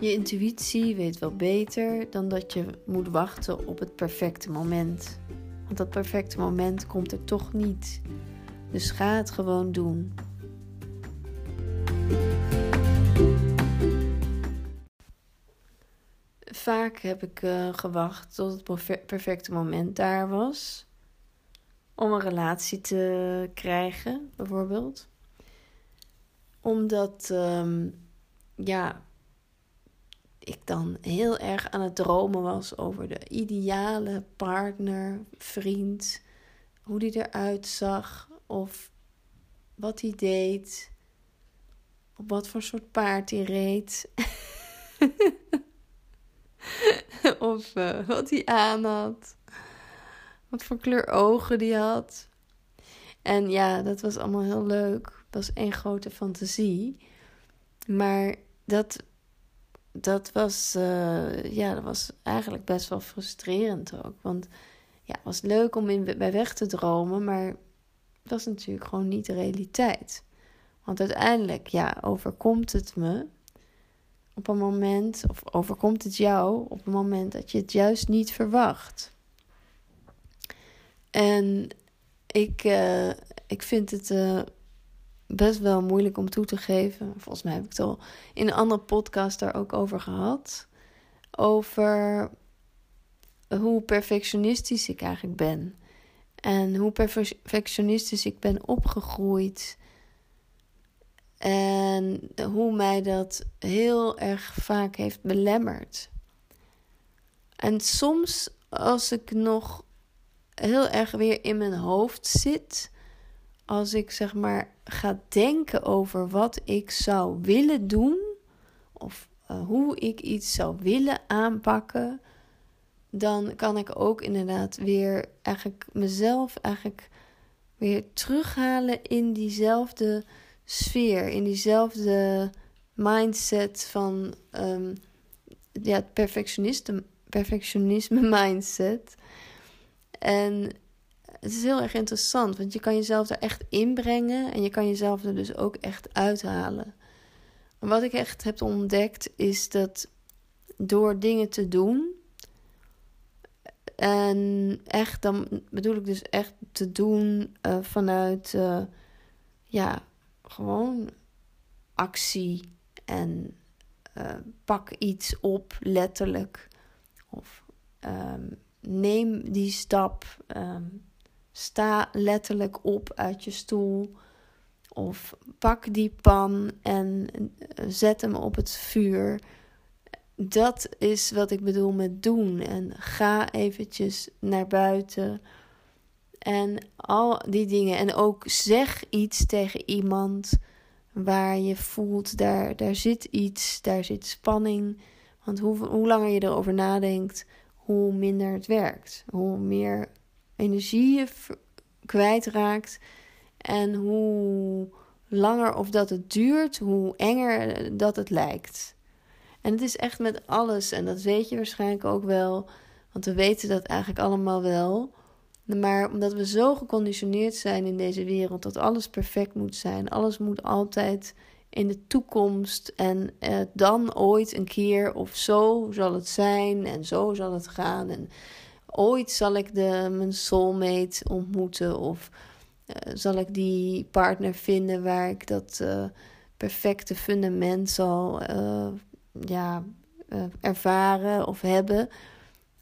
Je intuïtie weet wel beter dan dat je moet wachten op het perfecte moment. Want dat perfecte moment komt er toch niet. Dus ga het gewoon doen. Vaak heb ik uh, gewacht tot het perfecte moment daar was. Om een relatie te krijgen, bijvoorbeeld. Omdat, um, ja, ik dan heel erg aan het dromen was over de ideale partner, vriend, hoe die eruit zag of wat hij deed, op wat voor soort paard hij reed. of uh, wat hij aan had. Wat voor kleur ogen die had. En ja, dat was allemaal heel leuk. Dat was één grote fantasie. Maar dat dat was, uh, ja, dat was eigenlijk best wel frustrerend ook. Want ja, het was leuk om in, bij weg te dromen, maar dat was natuurlijk gewoon niet de realiteit. Want uiteindelijk, ja, overkomt het me op een moment, of overkomt het jou op een moment dat je het juist niet verwacht. En ik, uh, ik vind het uh, best wel moeilijk om toe te geven. Volgens mij heb ik het al in een andere podcast daar ook over gehad. Over hoe perfectionistisch ik eigenlijk ben. En hoe perfectionistisch ik ben opgegroeid. En hoe mij dat heel erg vaak heeft belemmerd. En soms als ik nog heel erg weer in mijn hoofd zit als ik zeg maar ga denken over wat ik zou willen doen of uh, hoe ik iets zou willen aanpakken, dan kan ik ook inderdaad weer eigenlijk mezelf eigenlijk weer terughalen in diezelfde sfeer, in diezelfde mindset van um, ja, het perfectionisme, perfectionisme mindset. En het is heel erg interessant, want je kan jezelf er echt inbrengen en je kan jezelf er dus ook echt uithalen. wat ik echt heb ontdekt is dat door dingen te doen, en echt, dan bedoel ik dus echt te doen uh, vanuit, uh, ja, gewoon actie en uh, pak iets op, letterlijk. Of um, neem die stap. Um, Sta letterlijk op uit je stoel. Of pak die pan en eh, zet hem op het vuur. Dat is wat ik bedoel met doen. En ga eventjes naar buiten. En al die dingen. En ook zeg iets tegen iemand waar je voelt, daar, daar zit iets, daar zit spanning. Want hoe, hoe langer je erover nadenkt, hoe minder het werkt. Hoe meer energie je kwijtraakt. En hoe langer of dat het duurt, hoe enger dat het lijkt. En het is echt met alles, en dat weet je waarschijnlijk ook wel, want we weten dat eigenlijk allemaal wel. Maar omdat we zo geconditioneerd zijn in deze wereld dat alles perfect moet zijn, alles moet altijd in de toekomst en eh, dan ooit een keer of zo zal het zijn en zo zal het gaan. En ooit zal ik de, mijn soulmate ontmoeten of uh, zal ik die partner vinden waar ik dat uh, perfecte fundament zal uh, ja, ervaren of hebben.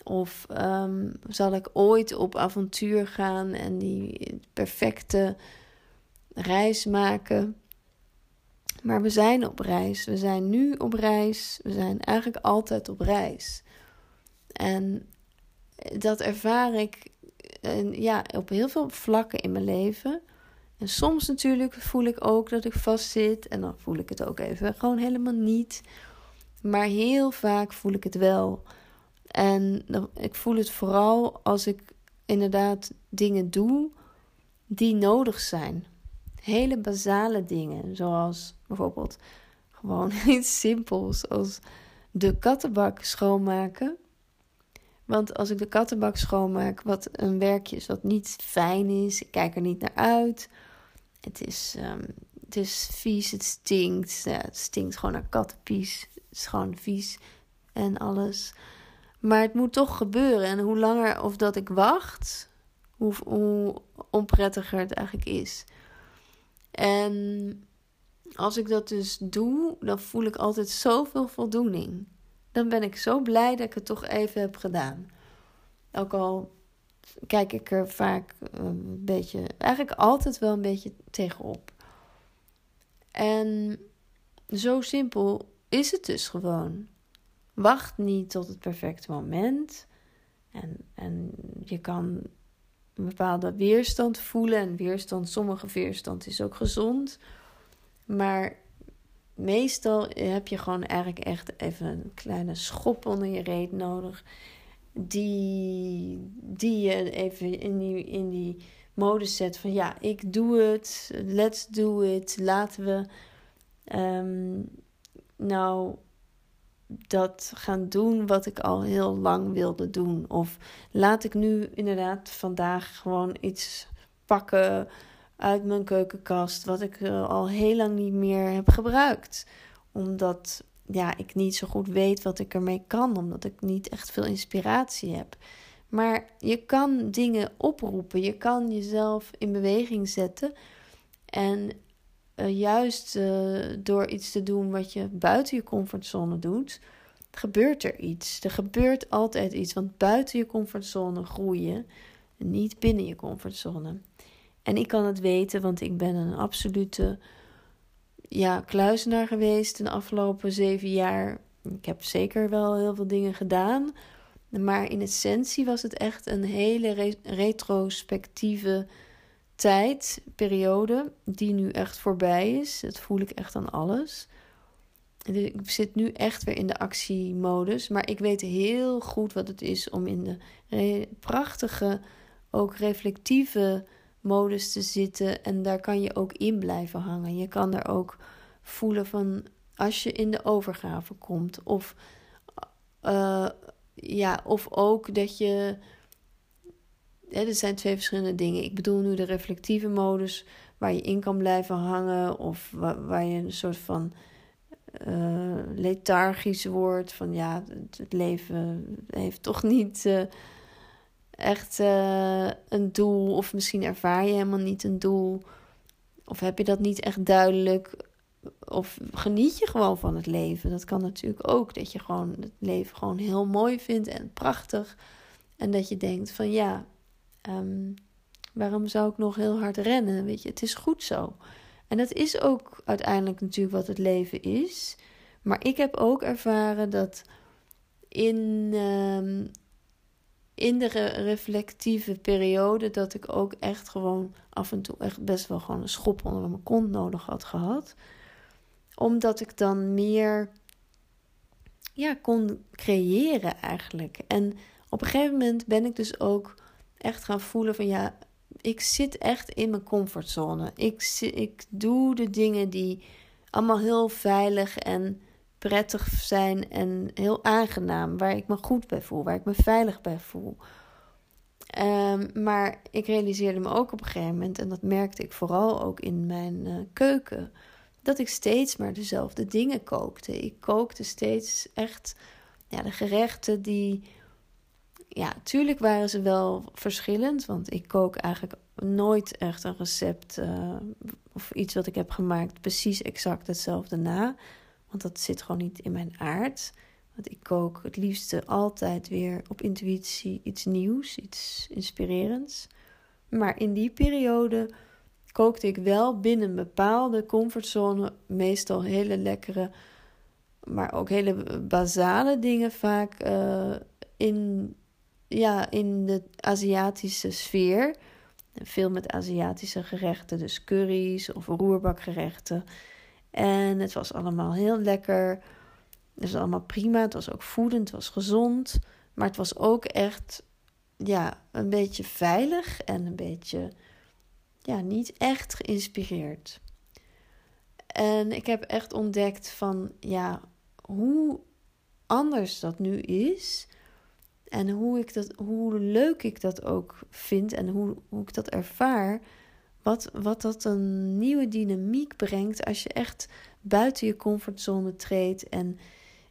Of um, zal ik ooit op avontuur gaan en die perfecte reis maken. Maar we zijn op reis. We zijn nu op reis. We zijn eigenlijk altijd op reis. En dat ervaar ik ja, op heel veel vlakken in mijn leven. En soms natuurlijk voel ik ook dat ik vastzit. En dan voel ik het ook even gewoon helemaal niet. Maar heel vaak voel ik het wel. En ik voel het vooral als ik inderdaad dingen doe die nodig zijn. Hele basale dingen, zoals bijvoorbeeld gewoon iets simpels als de kattenbak schoonmaken. Want als ik de kattenbak schoonmaak, wat een werkje is wat niet fijn is, ik kijk er niet naar uit. Het is, um, het is vies, het stinkt. Ja, het stinkt gewoon naar kattenpies. is gewoon vies en alles. Maar het moet toch gebeuren. En hoe langer of dat ik wacht, hoe, hoe onprettiger het eigenlijk is. En als ik dat dus doe, dan voel ik altijd zoveel voldoening. Dan ben ik zo blij dat ik het toch even heb gedaan. Ook al kijk ik er vaak een beetje, eigenlijk altijd wel een beetje tegenop. En zo simpel is het dus gewoon. Wacht niet tot het perfecte moment. En, en je kan een bepaalde weerstand voelen. En weerstand, sommige weerstand is ook gezond. Maar meestal heb je gewoon eigenlijk echt even een kleine schop onder je reet nodig. Die, die je even in die, in die modus zet van ja, ik doe het. Let's do it. Laten we um, nou dat gaan doen wat ik al heel lang wilde doen. Of laat ik nu inderdaad vandaag gewoon iets pakken uit mijn keukenkast wat ik eh, al heel lang niet meer heb gebruikt. Omdat ja, ik niet zo goed weet wat ik ermee kan, omdat ik niet echt veel inspiratie heb. Maar je kan dingen oproepen, je kan jezelf in beweging zetten. En uh, juist uh, door iets te doen wat je buiten je comfortzone doet, gebeurt er iets. Er gebeurt altijd iets, want buiten je comfortzone groeien, niet binnen je comfortzone. En ik kan het weten, want ik ben een absolute ja, kluisenaar geweest de afgelopen zeven jaar. Ik heb zeker wel heel veel dingen gedaan. Maar in essentie was het echt een hele retrospectieve tijd, periode, die nu echt voorbij is. Dat voel ik echt aan alles. Ik zit nu echt weer in de actiemodus. Maar ik weet heel goed wat het is om in de prachtige, ook reflectieve modus te zitten. En daar kan je ook in blijven hangen. Je kan er ook voelen van als je in de overgave komt. Of, uh, ja, of ook dat je. Ja, er zijn twee verschillende dingen. Ik bedoel nu de reflectieve modus, waar je in kan blijven hangen. Of waar, je een soort van uh, lethargisch wordt. Van ja, het, leven heeft toch niet. Uh, echt uh, een doel. Of misschien ervaar je helemaal niet een doel. Of heb je dat niet echt duidelijk. Of geniet je gewoon van het leven. Dat kan natuurlijk ook. Dat je gewoon het leven gewoon heel mooi vindt en prachtig. En dat je denkt van ja, um, waarom zou ik nog heel hard rennen? Weet je, het is goed zo. En dat is ook uiteindelijk natuurlijk wat het leven is. Maar ik heb ook ervaren dat in, um, in de reflectieve periode dat ik ook echt gewoon af en toe echt best wel gewoon een schop onder mijn kont nodig had gehad. Omdat ik dan meer ja, kon creëren eigenlijk. En op een gegeven moment ben ik dus ook echt gaan voelen van ja, ik zit echt in mijn comfortzone. Ik, ik doe de dingen die allemaal heel veilig en prettig zijn en heel aangenaam, waar ik me goed bij voel, waar ik me veilig bij voel. Um, maar ik realiseerde me ook op een gegeven moment, en dat merkte ik vooral ook in mijn uh, keuken, dat ik steeds maar dezelfde dingen kookte. Ik kookte steeds echt ja, de gerechten die. Ja, tuurlijk waren ze wel verschillend, want ik kook eigenlijk nooit echt een recept uh, of iets wat ik heb gemaakt precies exact hetzelfde na. Want dat zit gewoon niet in mijn aard. Want ik kook het liefste altijd weer op intuïtie iets nieuws, iets inspirerends. Maar in die periode kookte ik wel binnen een bepaalde comfortzone meestal hele lekkere, maar ook hele basale dingen vaak uh, in, ja, in de Aziatische sfeer. Veel met Aziatische gerechten, dus curry's of roerbakgerechten. En het was allemaal heel lekker. Het was allemaal prima. Het was ook voedend, het was gezond. Maar het was ook echt ja, een beetje veilig en een beetje ja, niet echt geïnspireerd. En ik heb echt ontdekt van ja, hoe anders dat nu is. En hoe, ik dat, hoe leuk ik dat ook vind en hoe, hoe ik dat ervaar. Wat, wat dat een nieuwe dynamiek brengt als je echt buiten je comfortzone treedt en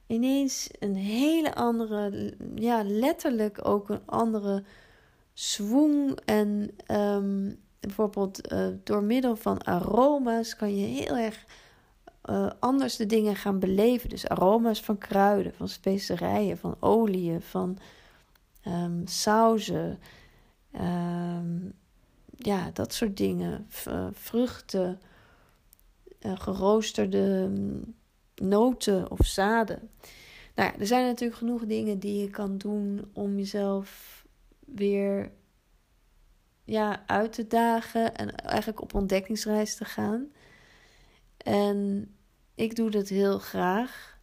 ineens een hele andere, ja, letterlijk ook een andere swoon. En ehm, bijvoorbeeld uh, door middel van aroma's kan je heel erg uh, anders de dingen gaan beleven. Dus aroma's van kruiden, van specerijen, van oliën, van um, sauzen. Um, ja, dat soort dingen. Uh, vruchten, geroosterde noten of zaden. Nou ja, er zijn natuurlijk genoeg dingen die je kan doen om jezelf weer ja, uit te dagen en eigenlijk op ontdekkingsreis te gaan. En ik doe dat heel graag,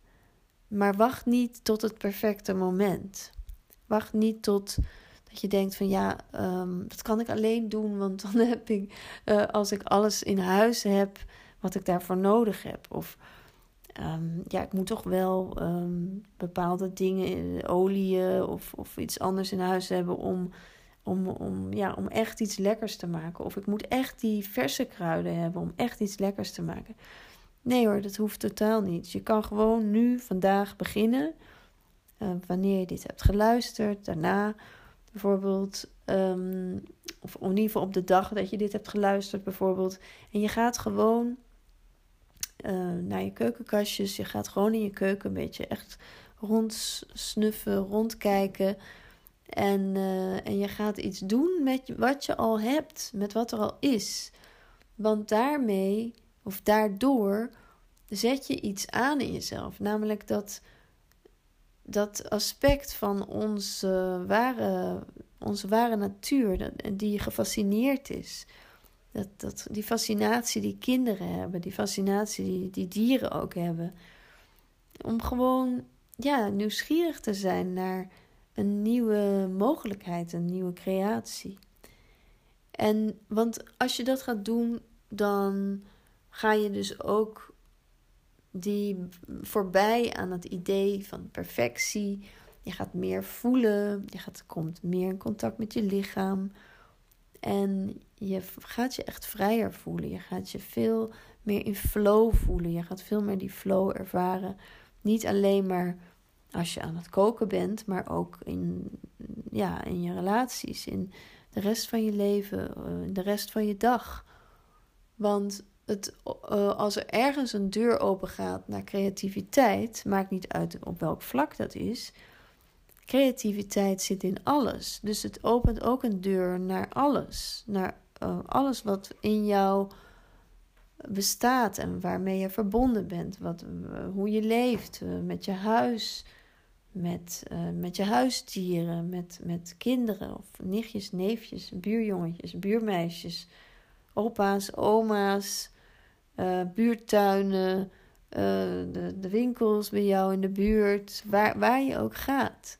maar wacht niet tot het perfecte moment. Wacht niet tot dat je denkt van ja, um, dat kan ik alleen doen, want dan heb ik, uh, als ik alles in huis heb wat ik daarvoor nodig heb. Of um, ja, ik moet toch wel um, bepaalde dingen, oliën of, of iets anders in huis hebben om, om, om, ja, om echt iets lekkers te maken. Of ik moet echt die verse kruiden hebben om echt iets lekkers te maken. Nee hoor, dat hoeft totaal niet. Je kan gewoon nu, vandaag beginnen. Uh, wanneer je dit hebt geluisterd, daarna bijvoorbeeld. Um, of in ieder geval op de dag dat je dit hebt geluisterd, bijvoorbeeld. En je gaat gewoon uh, naar je keukenkastjes. Je gaat gewoon in je keuken een beetje echt rondsnuffen, rondkijken. En, uh, en je gaat iets doen met wat je al hebt, met wat er al is. Want daarmee, of daardoor, zet je iets aan in jezelf. Namelijk dat, dat aspect van onze ware, onze ware natuur, die gefascineerd is. Dat, dat, die fascinatie die kinderen hebben, die fascinatie die, die dieren ook hebben. Om gewoon ja, nieuwsgierig te zijn naar een nieuwe mogelijkheid, een nieuwe creatie. En want als je dat gaat doen, dan ga je dus ook die voorbij aan het idee van perfectie. Je gaat meer voelen, je gaat, komt meer in contact met je lichaam. En je gaat je echt vrijer voelen. Je gaat je veel meer in flow voelen. Je gaat veel meer die flow ervaren. Niet alleen maar als je aan het koken bent, maar ook in, ja, in je relaties, in de rest van je leven, eh, in de rest van je dag. Want het, uh, als er ergens een deur open gaat naar creativiteit, maakt niet uit op welk vlak dat is. Creativiteit zit in alles. Dus het opent ook een deur naar alles. Naar uh, alles wat in jou bestaat en waarmee je verbonden bent. Wat, hoe je leeft, met je huis, met, met je huisdieren, met, met kinderen of nichtjes, neefjes, buurjongetjes, buurmeisjes, opa's, oma's, uh, buurtuinen, uh, de, de winkels bij jou in de buurt, waar, waar je ook gaat.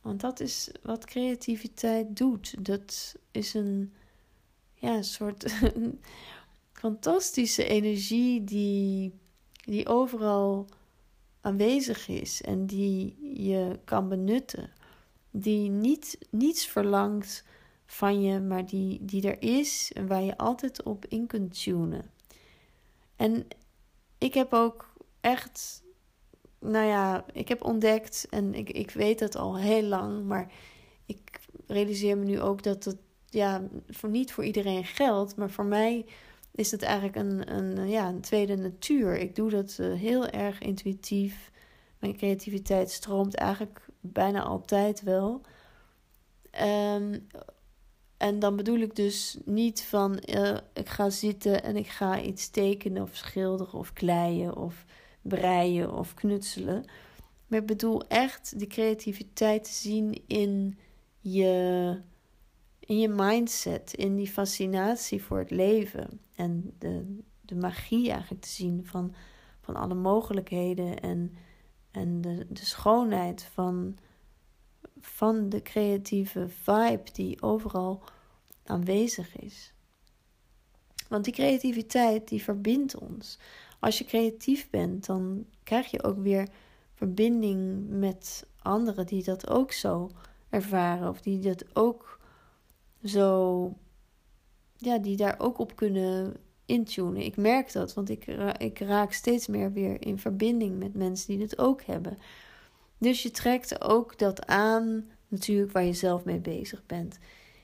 Want dat is wat creativiteit doet. Dat is een, ja, soort fantastische energie die, die overal aanwezig is en die je kan benutten. Die niet, niets verlangt van je, maar die, die er is en waar je altijd op in kunt tunen. En ik heb ook echt, nou ja, ik heb ontdekt en ik, ik weet het al heel lang, maar ik realiseer me nu ook dat het ja, voor, niet voor iedereen geldt, maar voor mij is het eigenlijk een, een, ja, een tweede natuur. Ik doe dat uh, heel erg intuïtief. Mijn creativiteit stroomt eigenlijk bijna altijd wel. Um, en dan bedoel ik dus niet van uh, ik ga zitten en ik ga iets tekenen of schilderen of kleien of breien of knutselen. Maar ik bedoel echt die creativiteit te zien in je in je mindset, in die fascinatie voor het leven en de, de magie eigenlijk te zien van, van alle mogelijkheden en, en de, de schoonheid van, van de creatieve vibe die overal aanwezig is. Want die creativiteit die verbindt ons. Als je creatief bent, dan krijg je ook weer verbinding met anderen die dat ook zo ervaren of die dat ook zo, ja, die daar ook op kunnen intunen. Ik merk dat, want ik, ik raak steeds meer weer in verbinding met mensen die het ook hebben. Dus je trekt ook dat aan, natuurlijk, waar je zelf mee bezig bent.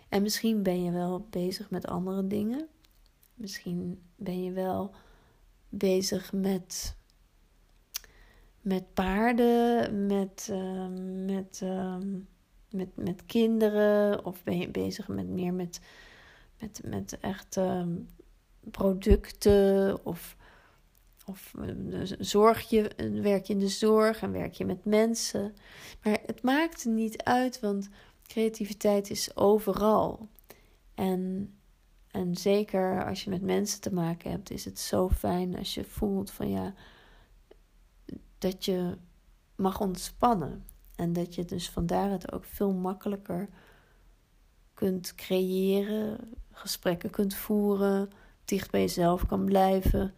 En misschien ben je wel bezig met andere dingen. Misschien ben je wel bezig met, met paarden, met, ehm, met, ehm, met, met kinderen. Of ben je bezig met meer met, met, met echt ehm, producten. Of, of eh, zorg je, werk je in de zorg en werk je met mensen. Maar het maakt niet uit, want creativiteit is overal. En, en zeker als je met mensen te maken hebt, is het zo fijn als je voelt van ja, dat je mag ontspannen. En dat je dus vandaar het ook veel makkelijker kunt creëren, gesprekken kunt voeren, dicht bij jezelf kan blijven.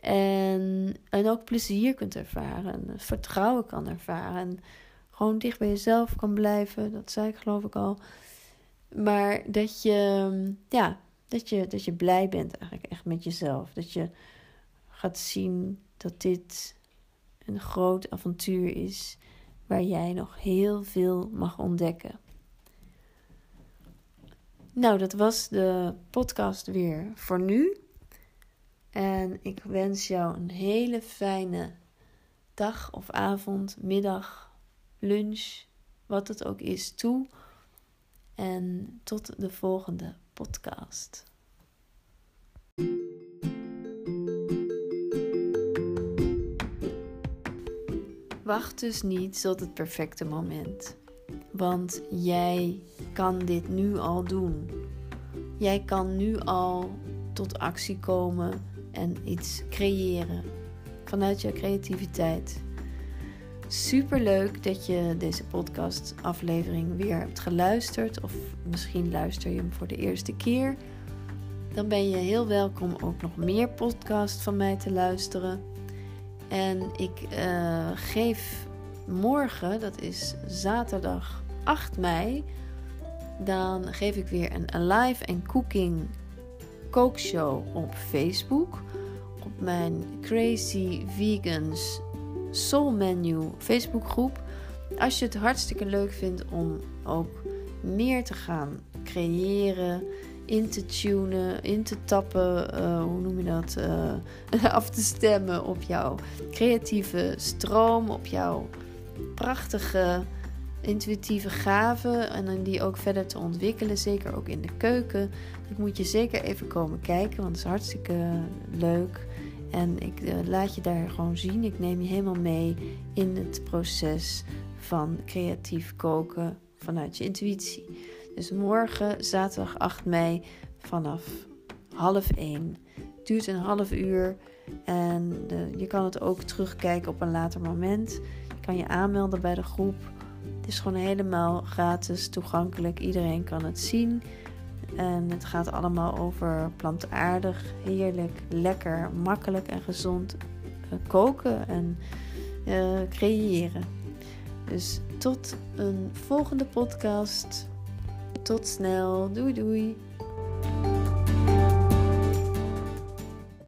En, en ook plezier kunt ervaren, en vertrouwen kan ervaren. En gewoon dicht bij jezelf kan blijven. Dat zei ik geloof ik al. Maar dat je, ja, dat je, dat je blij bent eigenlijk echt met jezelf. Dat je gaat zien dat dit een groot avontuur is waar jij nog heel veel mag ontdekken. Nou, dat was de podcast weer voor nu. En ik wens jou een hele fijne dag of avond, middag lunch, wat het ook is, toe. En tot de volgende podcast. Wacht dus niet tot het perfecte moment. Want jij kan dit nu al doen. Jij kan nu al tot actie komen en iets creëren vanuit je creativiteit. Super leuk dat je deze podcast-aflevering weer hebt geluisterd, of misschien luister je hem voor de eerste keer. Dan ben je heel welkom ook nog meer podcasts van mij te luisteren. En ik uh, geef morgen, dat is zaterdag 8 mei, dan geef ik weer een live en cooking kookshow op Facebook. Op mijn Crazy Vegans Soul Menu Facebookgroep. Als je het hartstikke leuk vindt om ook meer te gaan creëren, in te tunen, in te tappen, uh, hoe noem je dat? Uh, af te stemmen op jouw creatieve stroom, op jouw prachtige intuïtieve gaven en die ook verder te ontwikkelen, zeker ook in de keuken. Dat moet je zeker even komen kijken, want het is hartstikke leuk. En ik uh, laat je daar gewoon zien. Ik neem je helemaal mee in het proces van creatief koken vanuit je intuïtie. Dus morgen, zaterdag 8 mei, vanaf half 1. Het duurt een half uur en de, je kan het ook terugkijken op een later moment. Je kan je aanmelden bij de groep. Het is gewoon helemaal gratis toegankelijk. Iedereen kan het zien. En het gaat allemaal over plantaardig, heerlijk, lekker, makkelijk en gezond eh, koken en uh, creëren. Dus tot een volgende podcast. Tot snel. Doei doei.